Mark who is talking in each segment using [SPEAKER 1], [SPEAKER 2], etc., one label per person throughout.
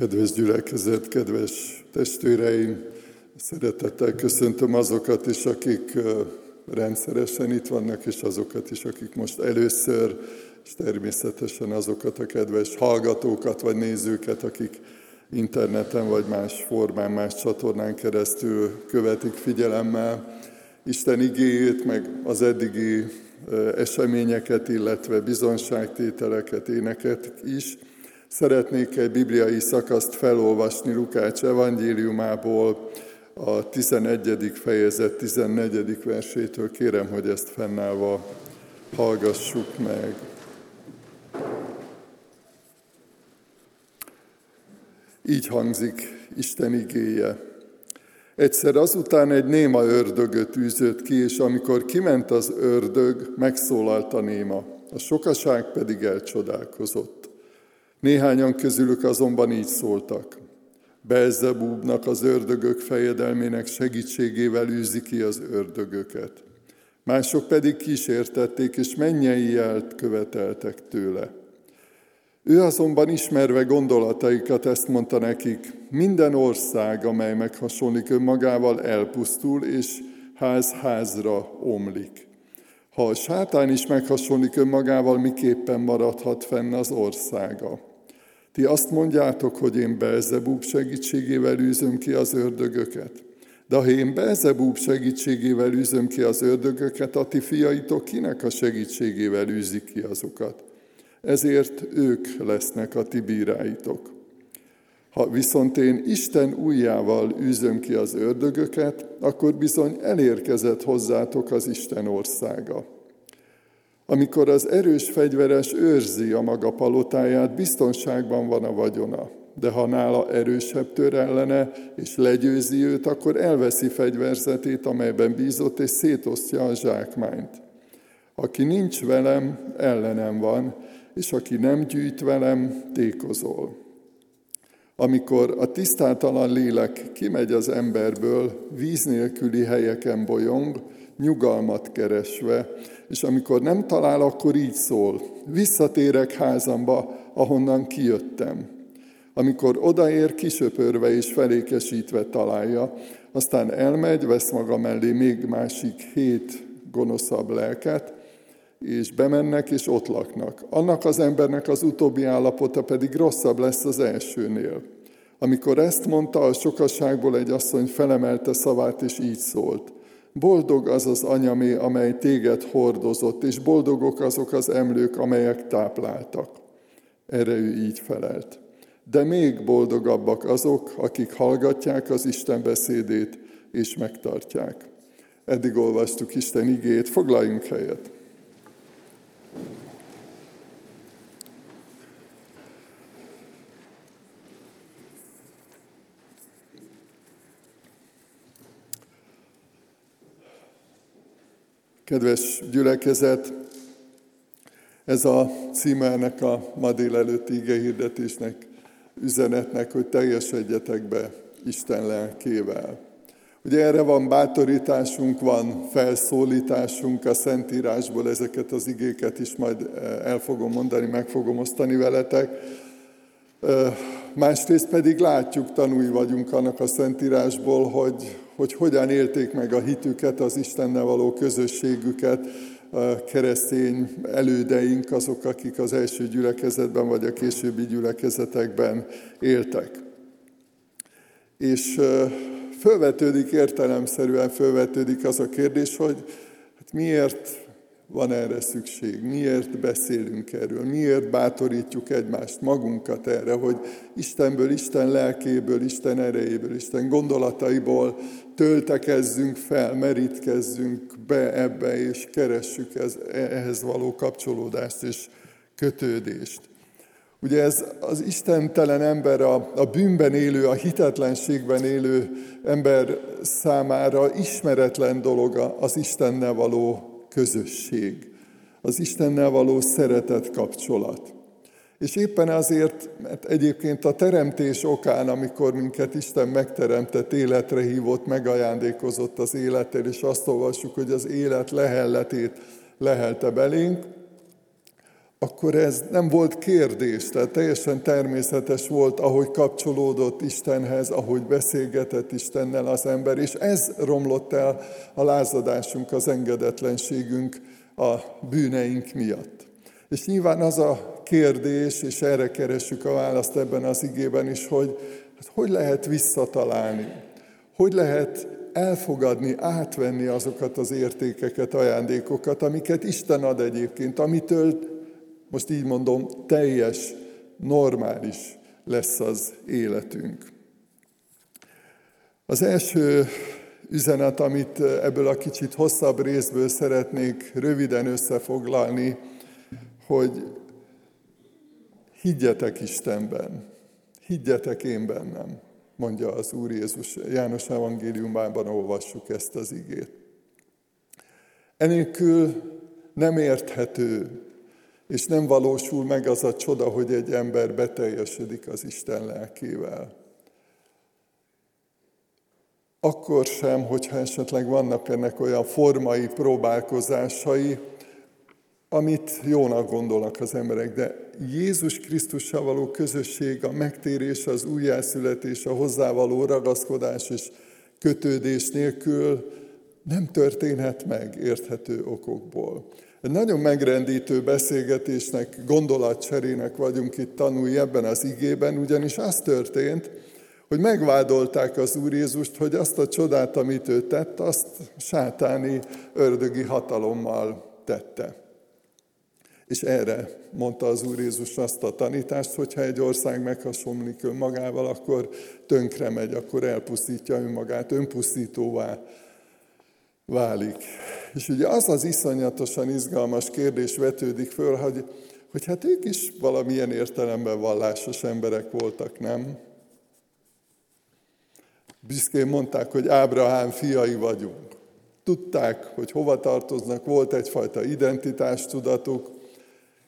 [SPEAKER 1] Kedves gyülekezet, kedves testvéreim, szeretettel köszöntöm azokat is, akik rendszeresen itt vannak, és azokat is, akik most először, és természetesen azokat a kedves hallgatókat vagy nézőket, akik interneten vagy más formán, más csatornán keresztül követik figyelemmel Isten igéjét, meg az eddigi eseményeket, illetve bizonságtételeket, éneket is. Szeretnék egy bibliai szakaszt felolvasni Lukács evangéliumából, a 11. fejezet 14. versétől. Kérem, hogy ezt fennállva hallgassuk meg. Így hangzik Isten igéje. Egyszer azután egy néma ördögöt űzött ki, és amikor kiment az ördög, megszólalt a néma, a sokaság pedig elcsodálkozott. Néhányan közülük azonban így szóltak. Belzebúbnak az ördögök fejedelmének segítségével űzi ki az ördögöket. Mások pedig kísértették, és mennyei jelt követeltek tőle. Ő azonban ismerve gondolataikat ezt mondta nekik, minden ország, amely meghasonlik önmagával, elpusztul, és ház házra omlik. Ha a sátán is meghasonlik önmagával, miképpen maradhat fenn az országa? Ti azt mondjátok, hogy én Belzebúb segítségével űzöm ki az ördögöket. De ha én Belzebúb segítségével űzöm ki az ördögöket, a ti fiaitok kinek a segítségével űzik ki azokat? ezért ők lesznek a ti bíráitok. Ha viszont én Isten ujjával űzöm ki az ördögöket, akkor bizony elérkezett hozzátok az Isten országa. Amikor az erős fegyveres őrzi a maga palotáját, biztonságban van a vagyona. De ha nála erősebb tör ellene, és legyőzi őt, akkor elveszi fegyverzetét, amelyben bízott, és szétosztja a zsákmányt. Aki nincs velem, ellenem van, és aki nem gyűjt velem, tékozol. Amikor a tisztátalan lélek kimegy az emberből, víz nélküli helyeken bolyong, nyugalmat keresve, és amikor nem talál, akkor így szól, visszatérek házamba, ahonnan kijöttem. Amikor odaér, kisöpörve és felékesítve találja, aztán elmegy, vesz maga mellé még másik hét gonoszabb lelket, és bemennek, és ott laknak. Annak az embernek az utóbbi állapota pedig rosszabb lesz az elsőnél. Amikor ezt mondta, a sokasságból egy asszony felemelte szavát, és így szólt. Boldog az az anyamé, amely téged hordozott, és boldogok azok az emlők, amelyek tápláltak. Erre ő így felelt. De még boldogabbak azok, akik hallgatják az Isten beszédét, és megtartják. Eddig olvastuk Isten igét, foglaljunk helyet. Kedves gyülekezet, ez a címe ennek a ma délelőtti hirdetésnek, üzenetnek, hogy teljesedjetek be Isten lelkével. Ugye erre van bátorításunk, van felszólításunk a Szentírásból, ezeket az igéket is majd eh, el fogom mondani, meg fogom osztani veletek. Eh, másrészt pedig látjuk, tanúi vagyunk annak a Szentírásból, hogy, hogy hogyan élték meg a hitüket, az Istennel való közösségüket, a keresztény elődeink, azok, akik az első gyülekezetben vagy a későbbi gyülekezetekben éltek. És fölvetődik értelemszerűen, fölvetődik az a kérdés, hogy hát miért van erre szükség, miért beszélünk erről, miért bátorítjuk egymást, magunkat erre, hogy Istenből, Isten lelkéből, Isten erejéből, Isten gondolataiból töltekezzünk fel, merítkezzünk be ebbe, és keressük ez, ehhez való kapcsolódást és kötődést. Ugye ez az istentelen ember, a, a bűnben élő, a hitetlenségben élő ember számára ismeretlen dolog az Istennel való közösség, az Istennel való szeretet kapcsolat. És éppen azért, mert egyébként a teremtés okán, amikor minket Isten megteremtett, életre hívott, megajándékozott az élettel, és azt olvassuk, hogy az élet lehelletét lehelte belénk, akkor ez nem volt kérdés, tehát teljesen természetes volt, ahogy kapcsolódott Istenhez, ahogy beszélgetett Istennel az ember, és ez romlott el a lázadásunk, az engedetlenségünk a bűneink miatt. És nyilván az a kérdés, és erre keressük a választ ebben az igében is, hogy hát hogy lehet visszatalálni, hogy lehet elfogadni, átvenni azokat az értékeket, ajándékokat, amiket Isten ad egyébként, amitől, most így mondom, teljes, normális lesz az életünk. Az első üzenet, amit ebből a kicsit hosszabb részből szeretnék röviden összefoglalni, hogy higgyetek Istenben, higgyetek én bennem, mondja az Úr Jézus. János evangéliumában olvassuk ezt az igét. Enélkül nem érthető, és nem valósul meg az a csoda, hogy egy ember beteljesedik az Isten lelkével. Akkor sem, hogyha esetleg vannak ennek olyan formai próbálkozásai, amit jónak gondolnak az emberek, de Jézus Krisztussal való közösség, a megtérés, az újjászületés, a hozzávaló ragaszkodás és kötődés nélkül nem történhet meg érthető okokból. Egy nagyon megrendítő beszélgetésnek, gondolatcserének vagyunk itt tanulni ebben az igében, ugyanis az történt, hogy megvádolták az Úr Jézust, hogy azt a csodát, amit ő tett, azt sátáni ördögi hatalommal tette. És erre mondta az Úr Jézus azt a tanítást, hogy ha egy ország meghasonlik önmagával, akkor tönkre megy, akkor elpusztítja önmagát, önpusztítóvá válik. És ugye az az iszonyatosan izgalmas kérdés vetődik föl, hogy, hogy hát ők is valamilyen értelemben vallásos emberek voltak, nem? Büszkén mondták, hogy Ábrahám fiai vagyunk. Tudták, hogy hova tartoznak, volt egyfajta identitástudatuk,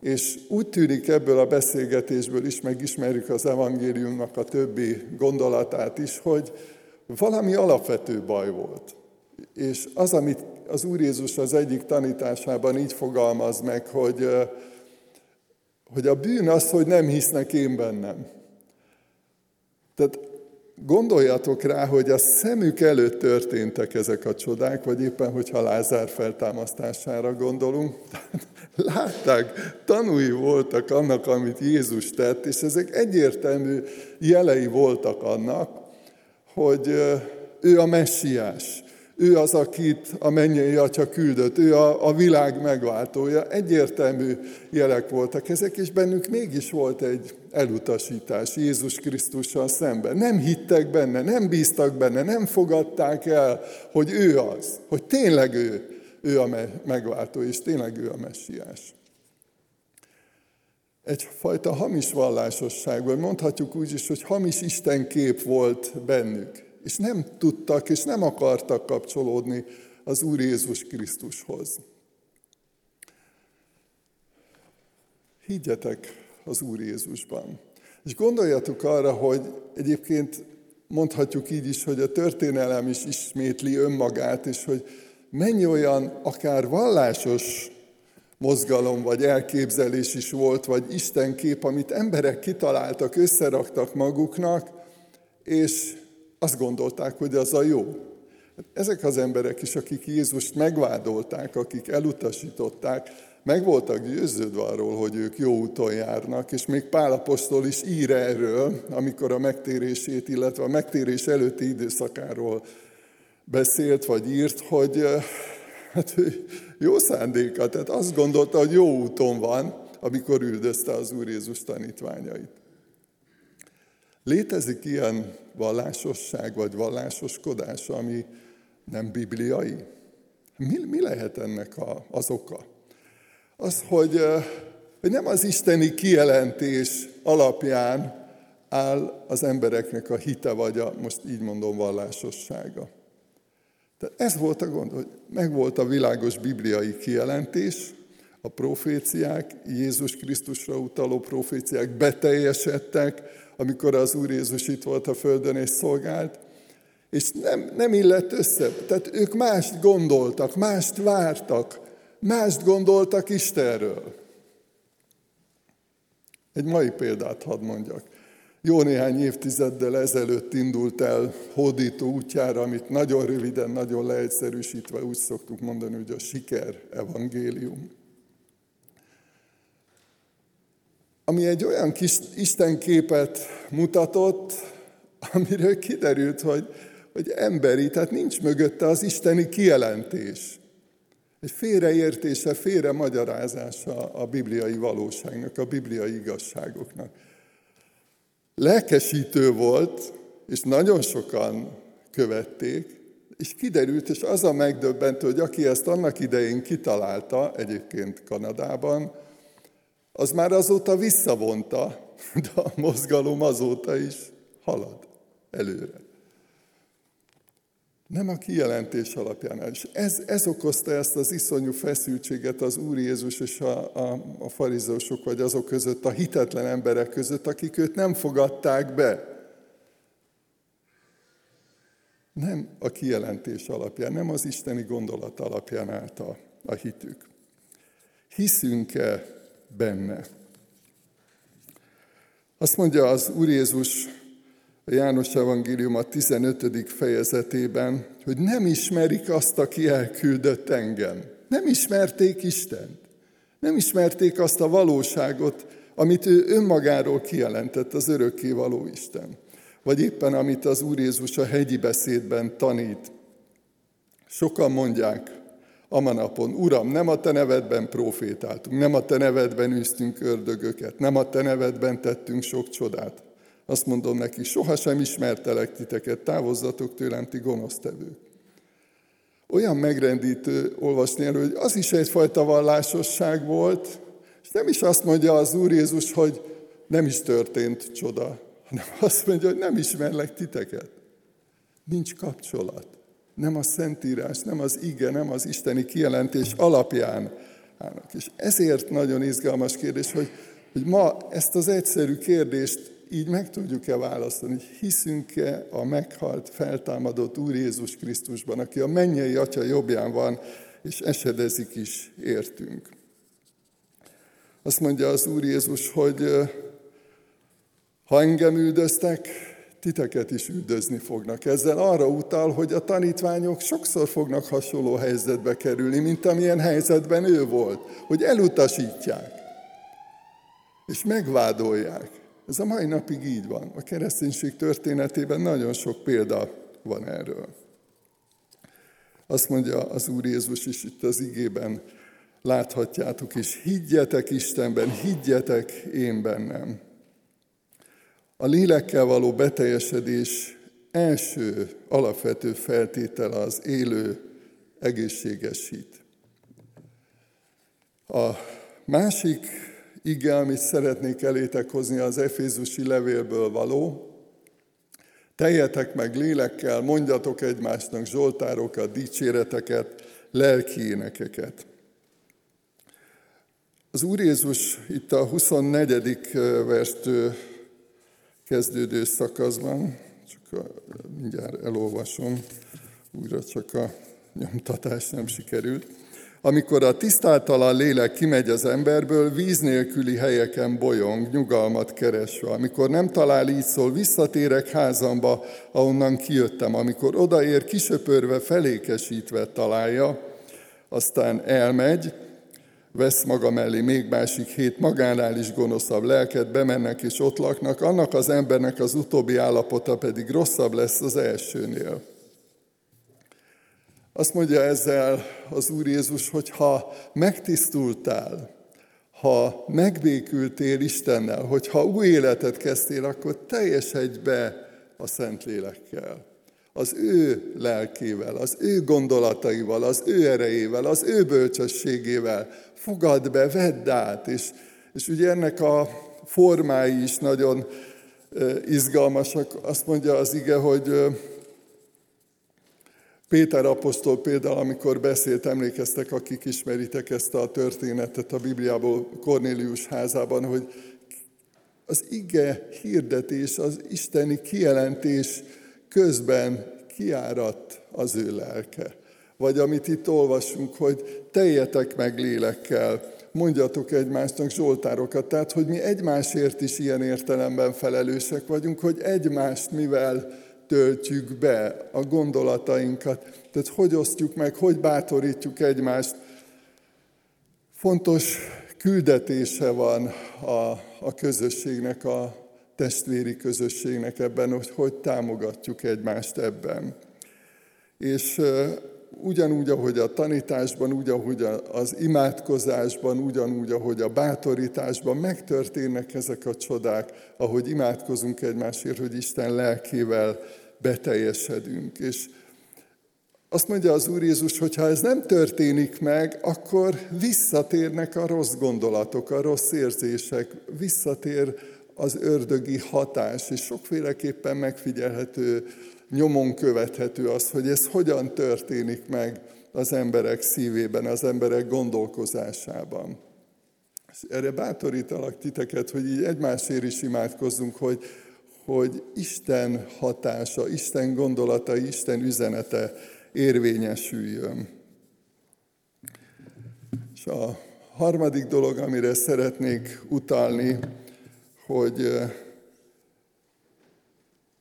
[SPEAKER 1] és úgy tűnik ebből a beszélgetésből is, megismerjük az evangéliumnak a többi gondolatát is, hogy valami alapvető baj volt. És az, amit az Úr Jézus az egyik tanításában így fogalmaz meg, hogy, hogy a bűn az, hogy nem hisznek én bennem. Tehát gondoljatok rá, hogy a szemük előtt történtek ezek a csodák, vagy éppen, hogyha Lázár feltámasztására gondolunk. Látták, tanúi voltak annak, amit Jézus tett, és ezek egyértelmű jelei voltak annak, hogy ő a messiás, ő az, akit a mennyei atya küldött, ő a, a világ megváltója. Egyértelmű jelek voltak ezek, és bennünk mégis volt egy elutasítás Jézus Krisztussal szemben. Nem hittek benne, nem bíztak benne, nem fogadták el, hogy ő az, hogy tényleg ő, ő a megváltó, és tényleg ő a messiás. Egyfajta hamis vallásosság, vagy mondhatjuk úgy is, hogy hamis istenkép volt bennük és nem tudtak és nem akartak kapcsolódni az Úr Jézus Krisztushoz. Higgyetek az Úr Jézusban. És gondoljatok arra, hogy egyébként mondhatjuk így is, hogy a történelem is ismétli önmagát, és hogy mennyi olyan akár vallásos mozgalom vagy elképzelés is volt, vagy Isten kép, amit emberek kitaláltak, összeraktak maguknak, és azt gondolták, hogy az a jó. Ezek az emberek is, akik Jézust megvádolták, akik elutasították, meg voltak győződve arról, hogy ők jó úton járnak, és még Pálapostól is ír erről, amikor a megtérését, illetve a megtérés előtti időszakáról beszélt, vagy írt, hogy hát jó szándéka, tehát azt gondolta, hogy jó úton van, amikor üldözte az Úr Jézus tanítványait. Létezik ilyen vallásosság vagy vallásoskodás, ami nem bibliai? Mi, mi lehet ennek a, az oka? Az, hogy, hogy nem az isteni kijelentés alapján áll az embereknek a hite, vagy a, most így mondom, vallásossága. Tehát ez volt a gond, hogy megvolt a világos bibliai kijelentés, a proféciák, Jézus Krisztusra utaló proféciák beteljesedtek, amikor az Úr Jézus itt volt a földön és szolgált, és nem, nem illett össze. Tehát ők mást gondoltak, mást vártak, mást gondoltak Istenről. Egy mai példát hadd mondjak. Jó néhány évtizeddel ezelőtt indult el hódító útjára, amit nagyon röviden, nagyon leegyszerűsítve úgy szoktuk mondani, hogy a siker evangélium. Ami egy olyan kis istenképet mutatott, amiről kiderült, hogy, hogy emberi, tehát nincs mögötte az isteni kijelentés. Egy félreértése, félre magyarázása a bibliai valóságnak, a bibliai igazságoknak. Lelkesítő volt, és nagyon sokan követték, és kiderült, és az a megdöbbentő, hogy aki ezt annak idején kitalálta, egyébként Kanadában, az már azóta visszavonta, de a mozgalom azóta is halad előre. Nem a kijelentés alapján. És ez, ez okozta ezt az iszonyú feszültséget az Úr Jézus és a, a, a farizósok, vagy azok között, a hitetlen emberek között, akik őt nem fogadták be. Nem a kijelentés alapján, nem az isteni gondolat alapján állt a, a hitük. Hiszünk-e benne? Azt mondja az Úr Jézus a János Evangélium a 15. fejezetében, hogy nem ismerik azt, aki elküldött engem. Nem ismerték Istent. Nem ismerték azt a valóságot, amit ő önmagáról kijelentett, az örökké való Isten. Vagy éppen amit az Úr Jézus a hegyi beszédben tanít. Sokan mondják a napon, Uram, nem a te nevedben profétáltunk, nem a te nevedben űztünk ördögöket, nem a te nevedben tettünk sok csodát. Azt mondom neki, sohasem ismertelek titeket, távozzatok tőlem, ti gonosztevők. Olyan megrendítő olvasni elő, hogy az is egyfajta vallásosság volt, és nem is azt mondja az Úr Jézus, hogy nem is történt csoda, hanem azt mondja, hogy nem ismerlek titeket. Nincs kapcsolat. Nem a Szentírás, nem az ige, nem az isteni kijelentés alapján állnak. És ezért nagyon izgalmas kérdés, hogy, hogy ma ezt az egyszerű kérdést így meg tudjuk-e választani, hiszünk-e a meghalt, feltámadott Úr Jézus Krisztusban, aki a mennyei Atya jobbján van, és esedezik is értünk. Azt mondja az Úr Jézus, hogy ha engem üldöztek, titeket is üldözni fognak. Ezzel arra utal, hogy a tanítványok sokszor fognak hasonló helyzetbe kerülni, mint amilyen helyzetben ő volt, hogy elutasítják, és megvádolják. Ez a mai napig így van. A kereszténység történetében nagyon sok példa van erről. Azt mondja az Úr Jézus is itt az igében, láthatjátok is, higgyetek Istenben, higgyetek én bennem. A lélekkel való beteljesedés első alapvető feltétele az élő, egészséges hit. A másik ige, amit szeretnék elétek hozni, az Efézusi levélből való. Teljetek meg lélekkel, mondjatok egymásnak zsoltárokat, dicséreteket, lelki énekeket. Az Úr Jézus itt a 24. verstől kezdődő szakaszban, csak a, mindjárt elolvasom, újra csak a nyomtatás nem sikerült amikor a tisztáltalan lélek kimegy az emberből, víz nélküli helyeken bolyong, nyugalmat keresve. Amikor nem talál, így szól, visszatérek házamba, ahonnan kijöttem. Amikor odaér, kisöpörve, felékesítve találja, aztán elmegy, vesz maga mellé még másik hét magánál is gonoszabb lelket, bemennek és ott laknak, annak az embernek az utóbbi állapota pedig rosszabb lesz az elsőnél. Azt mondja ezzel az Úr Jézus, hogy ha megtisztultál, ha megbékültél Istennel, hogyha új életet kezdtél, akkor teljesedj be a Szentlélekkel. Az ő lelkével, az ő gondolataival, az ő erejével, az ő bölcsességével. Fogad be, vedd át. És, és ugye ennek a formái is nagyon izgalmasak. Azt mondja az ige, hogy Péter apostol például, amikor beszélt, emlékeztek, akik ismeritek ezt a történetet a Bibliából Kornélius házában, hogy az ige hirdetés, az isteni kijelentés közben kiáradt az ő lelke. Vagy amit itt olvasunk, hogy teljetek meg lélekkel, mondjatok egymásnak zsoltárokat. Tehát, hogy mi egymásért is ilyen értelemben felelősek vagyunk, hogy egymást mivel töltjük be a gondolatainkat. Tehát hogy osztjuk meg, hogy bátorítjuk egymást. Fontos küldetése van a, a közösségnek, a testvéri közösségnek ebben, hogy hogy támogatjuk egymást ebben. És ugyanúgy, ahogy a tanításban, úgy, ahogy az imádkozásban, ugyanúgy, ahogy a bátorításban megtörténnek ezek a csodák, ahogy imádkozunk egymásért, hogy Isten lelkével beteljesedünk. És azt mondja az Úr Jézus, hogy ha ez nem történik meg, akkor visszatérnek a rossz gondolatok, a rossz érzések, visszatér az ördögi hatás, és sokféleképpen megfigyelhető, nyomon követhető az, hogy ez hogyan történik meg az emberek szívében, az emberek gondolkozásában. És erre bátorítalak titeket, hogy így egymásért is imádkozzunk, hogy, hogy Isten hatása, Isten gondolata, Isten üzenete érvényesüljön. És a harmadik dolog, amire szeretnék utalni, hogy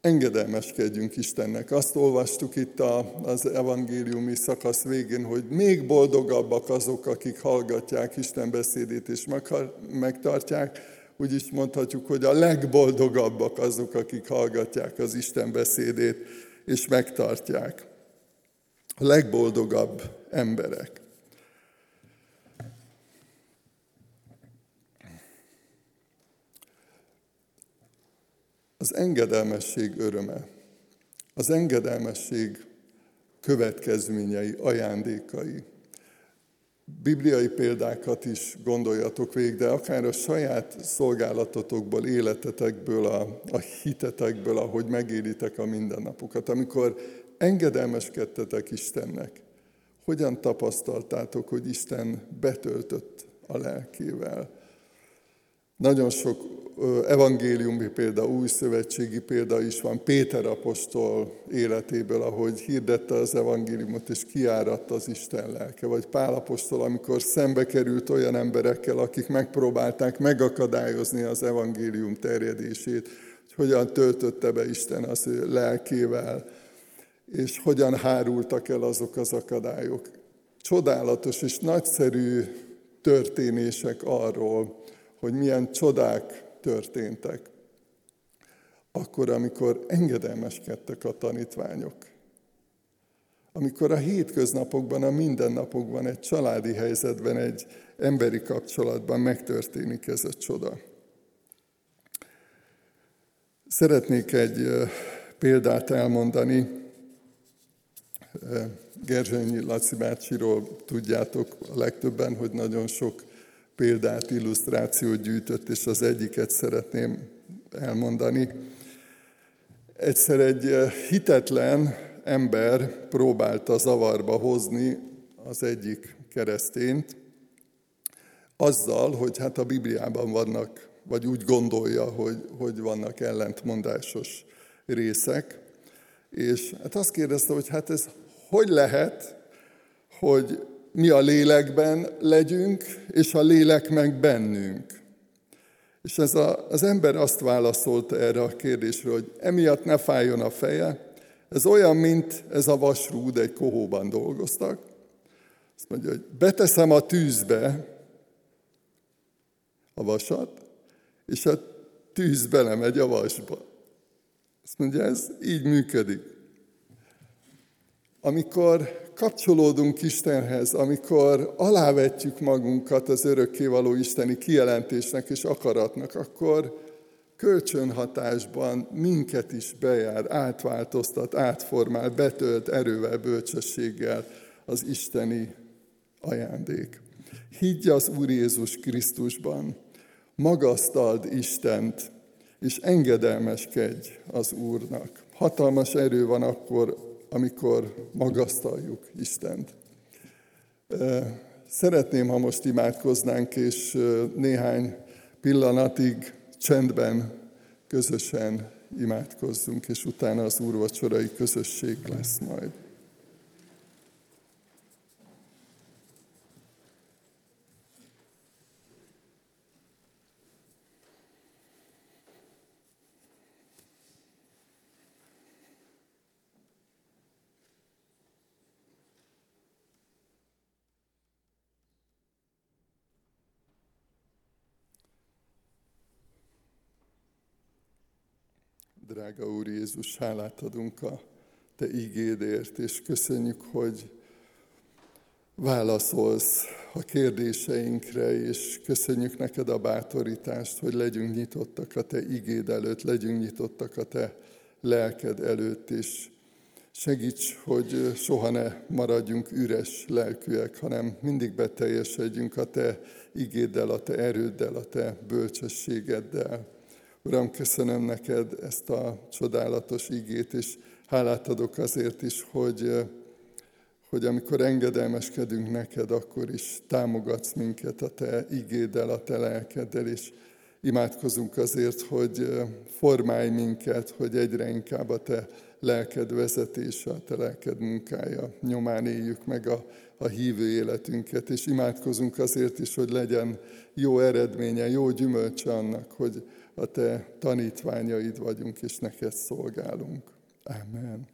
[SPEAKER 1] engedelmeskedjünk Istennek. Azt olvastuk itt az evangéliumi szakasz végén, hogy még boldogabbak azok, akik hallgatják Isten beszédét és megtartják. Úgy is mondhatjuk, hogy a legboldogabbak azok, akik hallgatják az Isten beszédét és megtartják. A legboldogabb emberek. Az engedelmesség öröme, az engedelmesség következményei, ajándékai. Bibliai példákat is gondoljatok végig, de akár a saját szolgálatotokból, életetekből, a, a hitetekből, ahogy megélitek a mindennapokat. Amikor engedelmeskedtetek Istennek, hogyan tapasztaltátok, hogy Isten betöltött a lelkével? Nagyon sok evangéliumi példa, új szövetségi példa is van Péter apostol életéből, ahogy hirdette az evangéliumot és kiáratta az Isten lelke, vagy Pál apostol, amikor szembe került olyan emberekkel, akik megpróbálták megakadályozni az evangélium terjedését, hogy hogyan töltötte be Isten az ő lelkével, és hogyan hárultak el azok az akadályok. Csodálatos és nagyszerű történések arról, hogy milyen csodák történtek. Akkor, amikor engedelmeskedtek a tanítványok. Amikor a hétköznapokban, a mindennapokban, egy családi helyzetben, egy emberi kapcsolatban megtörténik ez a csoda. Szeretnék egy példát elmondani. Gerzsényi Laci bácsiról tudjátok a legtöbben, hogy nagyon sok példát, illusztrációt gyűjtött, és az egyiket szeretném elmondani. Egyszer egy eh, hitetlen ember próbálta zavarba hozni az egyik keresztényt, azzal, hogy hát a Bibliában vannak, vagy úgy gondolja, hogy, hogy vannak ellentmondásos részek, és hát azt kérdezte, hogy hát ez hogy lehet, hogy mi a lélekben legyünk, és a lélek meg bennünk. És ez a, az ember azt válaszolta erre a kérdésre, hogy emiatt ne fájjon a feje, ez olyan, mint ez a vasrúd, egy kohóban dolgoztak. Azt mondja, hogy beteszem a tűzbe a vasat, és a tűz belemegy a vasba. Azt mondja, ez így működik. Amikor kapcsolódunk Istenhez, amikor alávetjük magunkat az örökkévaló isteni kijelentésnek és akaratnak, akkor kölcsönhatásban minket is bejár, átváltoztat, átformál, betölt erővel, bölcsességgel az isteni ajándék. Higgy az Úr Jézus Krisztusban, magasztald Istent, és engedelmeskedj az Úrnak. Hatalmas erő van akkor amikor magasztaljuk Istent. Szeretném, ha most imádkoznánk, és néhány pillanatig csendben közösen imádkozzunk, és utána az úrvacsorai közösség lesz majd. Drága Úr Jézus, hálát adunk a Te ígédért, és köszönjük, hogy válaszolsz a kérdéseinkre, és köszönjük neked a bátorítást, hogy legyünk nyitottak a Te igéd előtt, legyünk nyitottak a Te lelked előtt, és segíts, hogy soha ne maradjunk üres lelkűek, hanem mindig beteljesedjünk a Te igéddel, a Te erőddel, a Te bölcsességeddel. Uram, köszönöm neked ezt a csodálatos igét, és hálát adok azért is, hogy, hogy amikor engedelmeskedünk neked, akkor is támogatsz minket a te igéddel, a te lelkeddel, és imádkozunk azért, hogy formálj minket, hogy egyre inkább a te lelked vezetése, a te lelked munkája nyomán éljük meg a, a hívő életünket, és imádkozunk azért is, hogy legyen jó eredménye, jó gyümölcse annak, hogy a te tanítványaid vagyunk, és neked szolgálunk. Amen.